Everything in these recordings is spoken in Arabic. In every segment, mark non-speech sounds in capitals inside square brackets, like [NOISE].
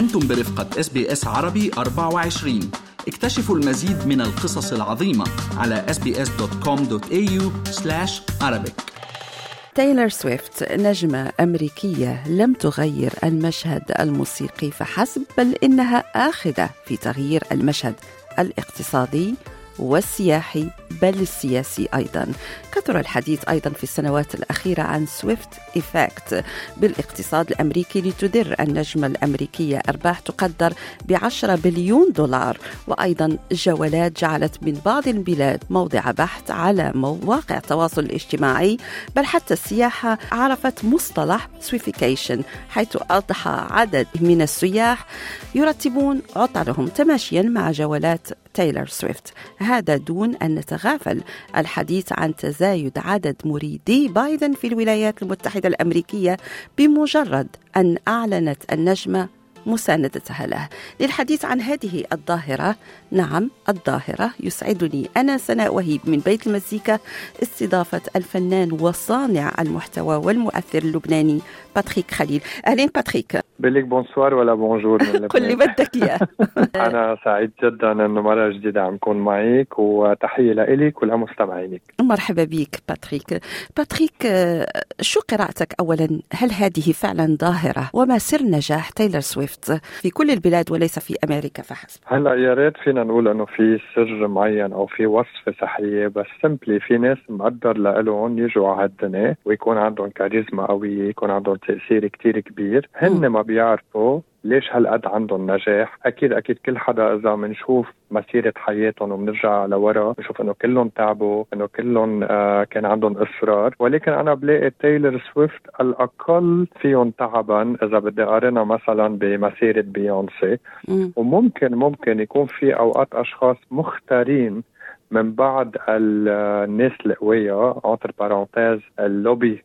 أنتم برفقة إس بي إس عربي 24 اكتشفوا المزيد من القصص العظيمة على sbs.com.au Arabic. تايلور سويفت نجمة أمريكية لم تغير المشهد الموسيقي فحسب بل إنها آخذة في تغيير المشهد الاقتصادي والسياحي بل السياسي أيضا. كثر الحديث أيضا في السنوات الأخيرة عن سويفت effect بالاقتصاد الأمريكي لتدر النجمة الأمريكية أرباح تقدر بعشرة بليون دولار. وأيضا جولات جعلت من بعض البلاد موضع بحث على مواقع التواصل الاجتماعي. بل حتى السياحة عرفت مصطلح Swiftcation حيث أضحى عدد من السياح يرتبون عطلهم تماشيا مع جولات تايلور سويفت. هذا دون أن نتغافل. الحديث عن تزايد عدد مريدي بايدن في الولايات المتحدة الأمريكية بمجرد أن أعلنت النجمة مساندتها له. للحديث عن هذه الظاهرة نعم الظاهرة يسعدني أنا سناء وهيب من بيت المزيكا استضافة الفنان وصانع المحتوى والمؤثر اللبناني باتريك خليل. أهلين باتريك. بقول bonsoir ولا bonjour [LAUGHS] قل لي بدك إياه. [LAUGHS] أنا سعيد جدا أنه مرة جديدة عم كون معك وتحية لك ولمستمعينك. مرحبا بك باتريك. باتريك شو قراءتك اولا؟ هل هذه فعلا ظاهرة؟ وما سر نجاح تايلور سويفت؟ في كل البلاد وليس في أمريكا فحسب. هلا يا ريت فينا نقول إنه في سر معين أو في وصفة سحرية بس simply في ناس مقدر لهم يجوا على هالدنيا ويكون عندهم كاريزما قوية يكون عندهم تأثير كتير كبير. هن ما بيعرفوا ليش هالقد عندهم نجاح؟ أكيد أكيد كل حدا إذا بنشوف مسيرة حياتهم وبنرجع لورا بنشوف إنه كلهم تعبوا إنه كلهم آه كان عندهم إصرار. ولكن أنا بلاقي تايلور سويفت الأقل فيهم تعبا إذا بدي أقارنها مثلا بمسيرة بيونسي وممكن ممكن يكون في أوقات أشخاص مختارين من بعض الناس القوية entre parenthèses اللوبي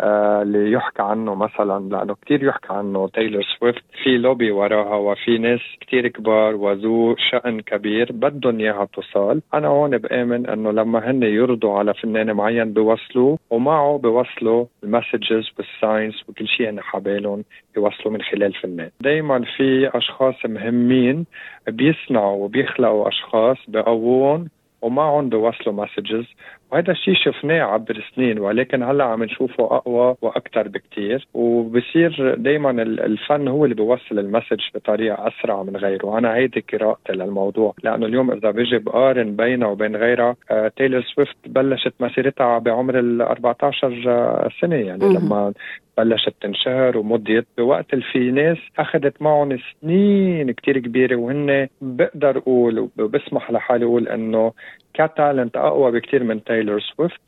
اللي يحكى عنه مثلا لأنه كثير يحكى عنه تايلور سويفت في لوبي وراها وفي ناس كثير كبار وذو شأن كبير بدهم إياها توصل، أنا هون بآمن إنه لما هن يرضوا على فنان معين بيوصلوا ومعه بيوصلوا ال messages وال signs وكل شيء هن حبالهم يوصلوا من خلال فنان، دائما في أشخاص مهمين بيصنعوا وبيخلقوا أشخاص بقووهم ومعهم بيوصلوا messages وهذا الشيء شفناه عبر السنين ولكن هلأ عم نشوفه أقوى وأكثر بكثير وبصير دائما الفن هو اللي بيوصل ال message بطريقة أسرع من غيره. أنا هيدي قراءتي للموضوع. لأنه اليوم إذا بيجي بقارن بينها وبين غيرها آه تايلور سويفت بلشت مسيرتها بعمر ال 14 سنة. يعني لما بلشت تنشهر ومضيت بوقت اللي في ناس أخذت معهم سنين كتير كبيرة وهن بقدر أقول وبسمح لحالي أقول إنه ك talent أقوى بكثير من تايلور سويفت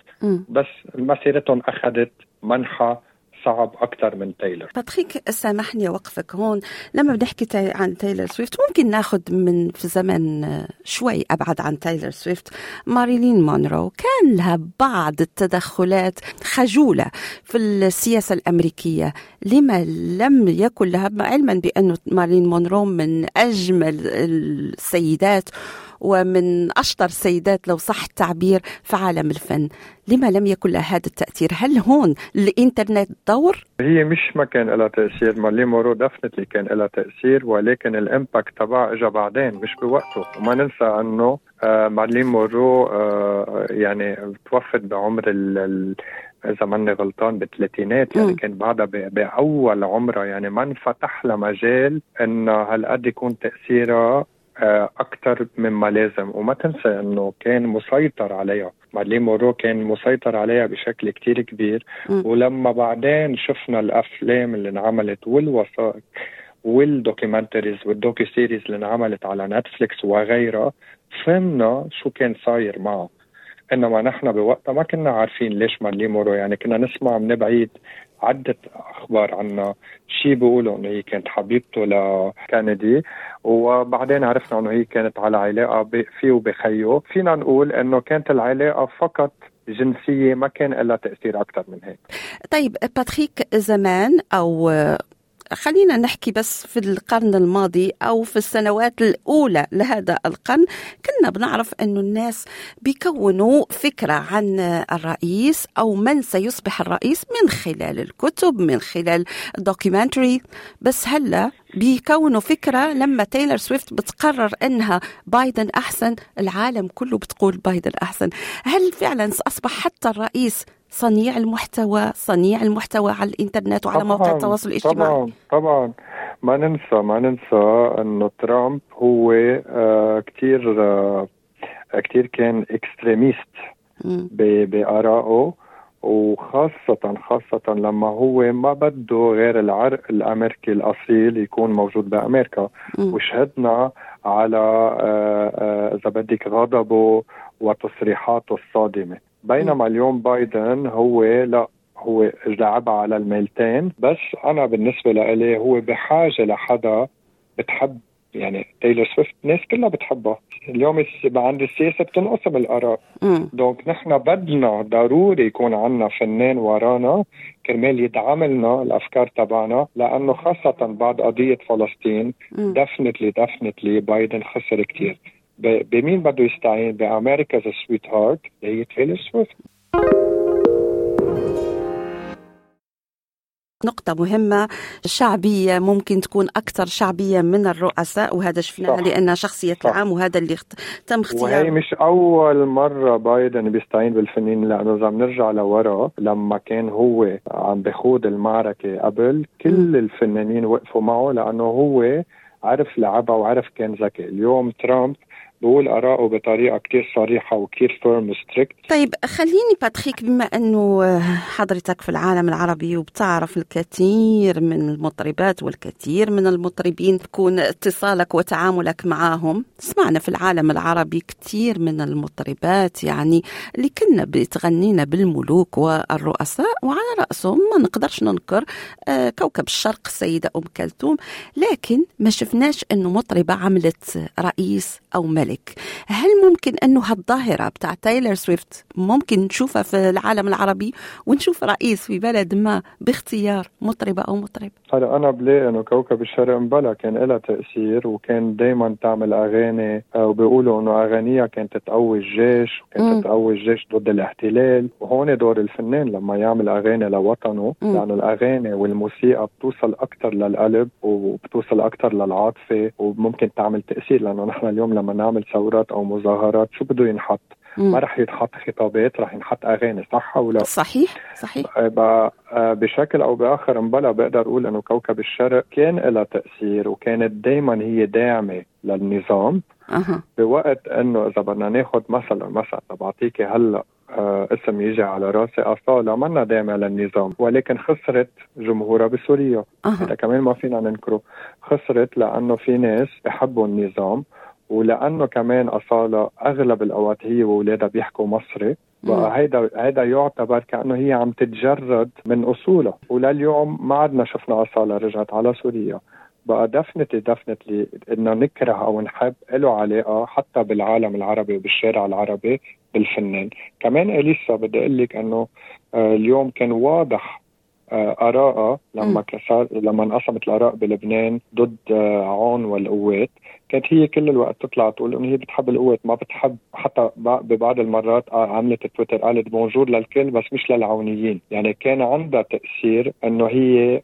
بس مسيرتهم أخذت منحى صعب أكثر من تايلور. باتريك سامحني اوقفك هون. لما بنحكي عن تايلور سويفت ممكن ناخذ من في زمن شوي أبعد عن تايلور سويفت. ماريلين مونرو كان لها بعض التدخلات خجولة في السياسة الأمريكية. لما لم يكن لها علما بأنه ماريلين مونرو من أجمل السيدات ومن أشطر السيدات لو صح التعبير في عالم الفن. لما لم يكن لها هذا التأثير؟ هل هون الإنترنت دور؟ هي مش ما كان لها تأثير مارلين مونرو definitely كان لها تأثير ولكن ال impact تبعها إجا بعدين مش بوقته. وما ننسى أنه آه مارلين مونرو آه يعني توفت بعمر ال إذا ماني غلطان بالثلاثينات يعني كان بعدها بأول عمرها. يعني ما انفتح لها مجال انه هالقد يكون تاثيرها أكثر مما لازم وما تنسى إنه كان مسيطر عليها. مارلين مونرو كان مسيطر عليها بشكل كتير كبير. م. ولما بعدين شفنا الأفلام اللي انعملت والوثائق وال documentaries وال docuseries اللي انعملت على نتفليكس وغيرها فهمنا شو كان صاير معه. إنما نحن بوقتها ما كنا عارفين ليش مارلين مورو. يعني كنا نسمع من بعيد عدة أخبار عنها شيء بيقولوا إنه هي كانت حبيبته لكندي وبعدين عرفنا إنه هي كانت على علاقة فيه وبخيه. فينا نقول إنه كانت العلاقة فقط جنسية ما كان لها تأثير أكثر من هيك. طيب باتريك زمان أو خلينا نحكي بس في القرن الماضي أو في السنوات الأولى لهذا القرن كنا بنعرف أنه الناس بيكونوا فكرة عن الرئيس أو من سيصبح الرئيس من خلال الكتب من خلال ال documentary. بس هلأ بيكونوا فكرة لما تايلور سويفت بتقرر أنها بايدن أحسن العالم كله بتقول بايدن أحسن. هل فعلا أصبح حتى الرئيس صنيع المحتوى صنيع المحتوى على الإنترنت وعلى مواقع التواصل الاجتماعي. طبعا طبعا. ما ننسى ما ننسى إنه ترامب هو آه كثير آه كثير كان اكستريميست بآرائه وخاصة خاصة لما هو ما بده غير العرق الأمريكي الأصيل يكون موجود بأمريكا. م. وشهدنا على آه، إذا بدك غضبه وتصريحاته الصادمة. بينما اليوم بايدن هو لا هو لعبها على الميلتين. بس أنا بالنسبة لإلي هو بحاجة لحدا بتحب يعني تايلور سويفت الناس كلها بتحبها اليوم عند السياسة بتنقسم الآراء. donc نحن بدنا ضروري يكون عندنا فنان ورانا كرمال يدعم لنا الأفكار تبعنا لأنه خاصة بعد قضية فلسطين definitely definitely بايدن خسر كثير بمين بده يستعين؟ بأمريكا sweetheart هي تايلور سويفت. نقطة مهمة شعبية ممكن تكون أكثر شعبية من الرؤساء وهذا شفناه لأنها شخصية صح. العام وهذا اللي تم اختياره وهي مش أول مرة بايدن بيستعين بالفنانين لأنه إذا بنرجع لورا لما كان هو عم بخوض المعركة قبل كل. الفنانين وقفوا معه لأنه هو عرف لعبها وعرف كان ذكي. اليوم ترامب بقول آراءه بطريقة كتير صريحة وكتير firm strict طيب خليني باتريك بما أنه حضرتك في العالم العربي وبتعرف الكثير من المطربات والكثير من المطربين تكون اتصالك وتعاملك معهم سمعنا في العالم العربي كثير من المطربات يعني اللي كنا بتغنينا بالملوك والرؤساء وعلى رأسهم ما نقدرش ننكر آه، كوكب الشرق السيدة أم كلثوم. لكن ما شفناش أنه مطربة عملت رئيس أو ملك. ذلك. هل ممكن أنه هالظاهرة بتاع تايلر سويفت ممكن نشوفها في العالم العربي ونشوف رئيس في بلد ما باختيار مطربة أو مطرب؟ هلا أنا بلاقي أنه كوكب الشرق مبلا كان لها تأثير وكان دايما تعمل أغاني آه، وبيقولوا أنه أغانيها كانت تقوي الجيش وكانت تقوي الجيش ضد الاحتلال. وهون دور الفنان لما يعمل أغاني لوطنه لأنه الأغاني والموسيقى بتوصل أكثر للقلب وبتوصل أكثر للعاطفة وممكن تعمل تأثير لأنه نحن اليوم لما نعمل نعمل ثورات أو مظاهرات شو بده ينحط مم. ما رح يتحط خطابات رح ينحط أغاني صح أو لا صحيح صحيح آه، بشكل أو بآخر مبلا بقدر أقول إنه كوكب الشرق كان لها تأثير وكانت دائما هي داعمة للنظام أه. بوقت إنه إذا بدنا ناخذ مثلا مثلا بعطيكي هلأ آه اسم يجي على رأسي أصالة منا داعمة للنظام ولكن خسرت جمهورها بسوريا أه. هذا كمان ما فينا ننكره خسرت لأنه في ناس بحبوا النظام ولأنه كمان أصاله أغلب الأوقات هي وأولادها بيحكوا مصري بقى هيدا هيدا يعتبر كأنه هي عم تتجرد من اصولها ولليوم ما عدنا شفنا أصالة رجعت على سوريا. بقى دفنتلي دفنتلي إنه نكره أو نحب له علاقة حتى بالعالم العربي وبالشارع العربي بالفنان. كمان إليسا بدي أقول لك إنه آه، اليوم كان واضح آه، آراءها لما كسر لما انقسمت الآراء بلبنان ضد آه، عون والقوات. كانت هي كل الوقت تطلع تقول إنه هي بتحب القوات ما بتحب حتى ببعض المرات آه، عملت تويتر قالت بونجور للكل بس مش للعونيين. يعني كان عندها تأثير إنه هي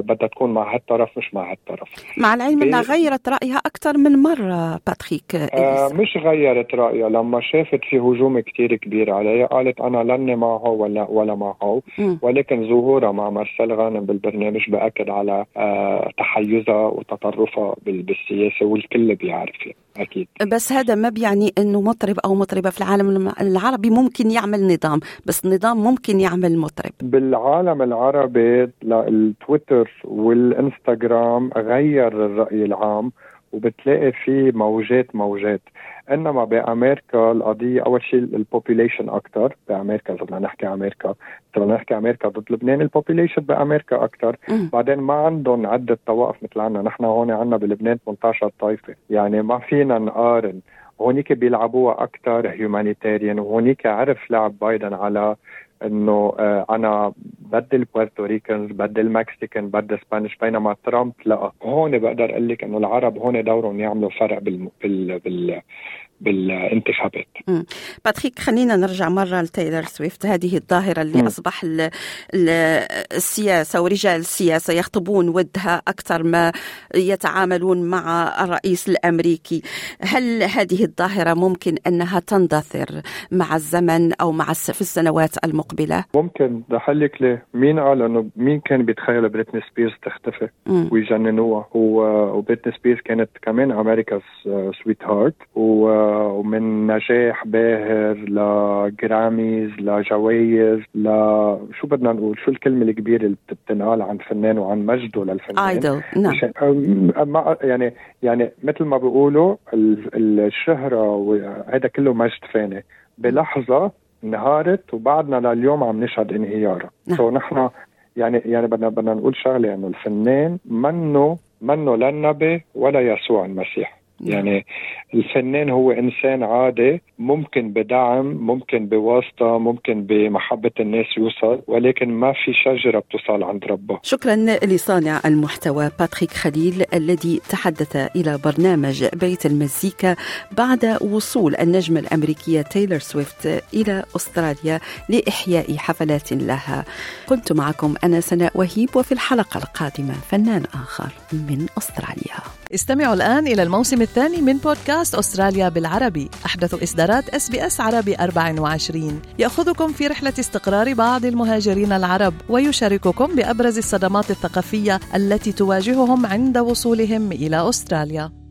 بدها تكون مع هالطرف مش مع هالطرف. مع العلم إنها غيرت رأيها أكثر من مرة باتريك آه مش غيرت رأيها. لما شافت في هجوم كتير كبير عليها قالت أنا لن معه ولا ولا معه. ولكن ظهورها مع مارسيل غانم بالبرنامج بأكد على آه تحيزها وتطرفها بالسياسة والكل بيعرف يعني أكيد. بس هذا ما بيعني إنه مطرب أو مطربة في العالم العربي ممكن يعمل نظام بس النظام ممكن يعمل مطرب. بالعالم العربي التويتر والإنستغرام غير الرأي العام وبتلاقي في موجات موجات. إنما بأمريكا القضية أول شيء ال population أكثر بأمريكا اذا بدنا نحكي أمريكا اذا بدنا نحكي أمريكا ضد لبنان ال population بأمريكا أكثر بعدين ما عندهم عدة طوائف مثل عنا نحن هون عندنا بلبنان 18 طائفة. يعني ما فينا نقارن. هونيك بيلعبوها أكثر humanitarian وهونيك عرف لعب بايدن على إنه آه أنا بدي ال Puerto Ricans بدي ال Mexican بدي Spanish بينما ترامب لا. هون بقدر أقول لك إنه العرب هون دورهم يعملوا فرق بال, بال بالانتخابات. باتريك خلينا نرجع مرة لتايلر سويفت. هذه الظاهرة اللي م. أصبح ال ال السياسة ورجال السياسة يخطبون ودها أكثر ما يتعاملون مع الرئيس الأمريكي. هل هذه الظاهرة ممكن أنها تندثر مع الزمن أو مع في السنوات المقبلة؟ ممكن. لك ليه مين قال أنه مين كان بيتخيل بريتني سبيرز تختفي؟ ويجننوها. وبريتني سبيرز كانت كمان America's sweetheart و ومن نجاح باهر ل Grammys لجوائز ل شو بدنا نقول؟ شو الكلمة الكبيرة اللي بتنقال عن فنان وعن مجده للفنان؟ idol نعم. يعني يعني مثل ما بيقولوا الشهرة وهذا كله مجد فاني. بلحظة انهارت وبعدنا لليوم عم نشهد انهيارها. نعم. سو نحن يعني يعني بدنا بدنا نقول شغلة إنه الفنان منه منه لا النبي ولا يسوع المسيح. يعني الفنان هو إنسان عادي ممكن بدعم ممكن بواسطة ممكن بمحبة الناس يوصل ولكن ما في شجرة بتوصل عند ربه. شكرا لصانع المحتوى باتريك خليل الذي تحدث إلى برنامج بيت المزيكا بعد وصول النجمة الأمريكية تايلور سويفت إلى أستراليا لإحياء حفلات لها. كنت معكم أنا سناء وهيب وفي الحلقة القادمة فنان آخر من أستراليا. استمعوا الآن إلى الموسم الثاني من بودكاست أستراليا بالعربي. أحدث إصدارات SBS عربي 24 يأخذكم في رحلة استقرار بعض المهاجرين العرب ويشارككم بأبرز الصدمات الثقافية التي تواجههم عند وصولهم إلى أستراليا.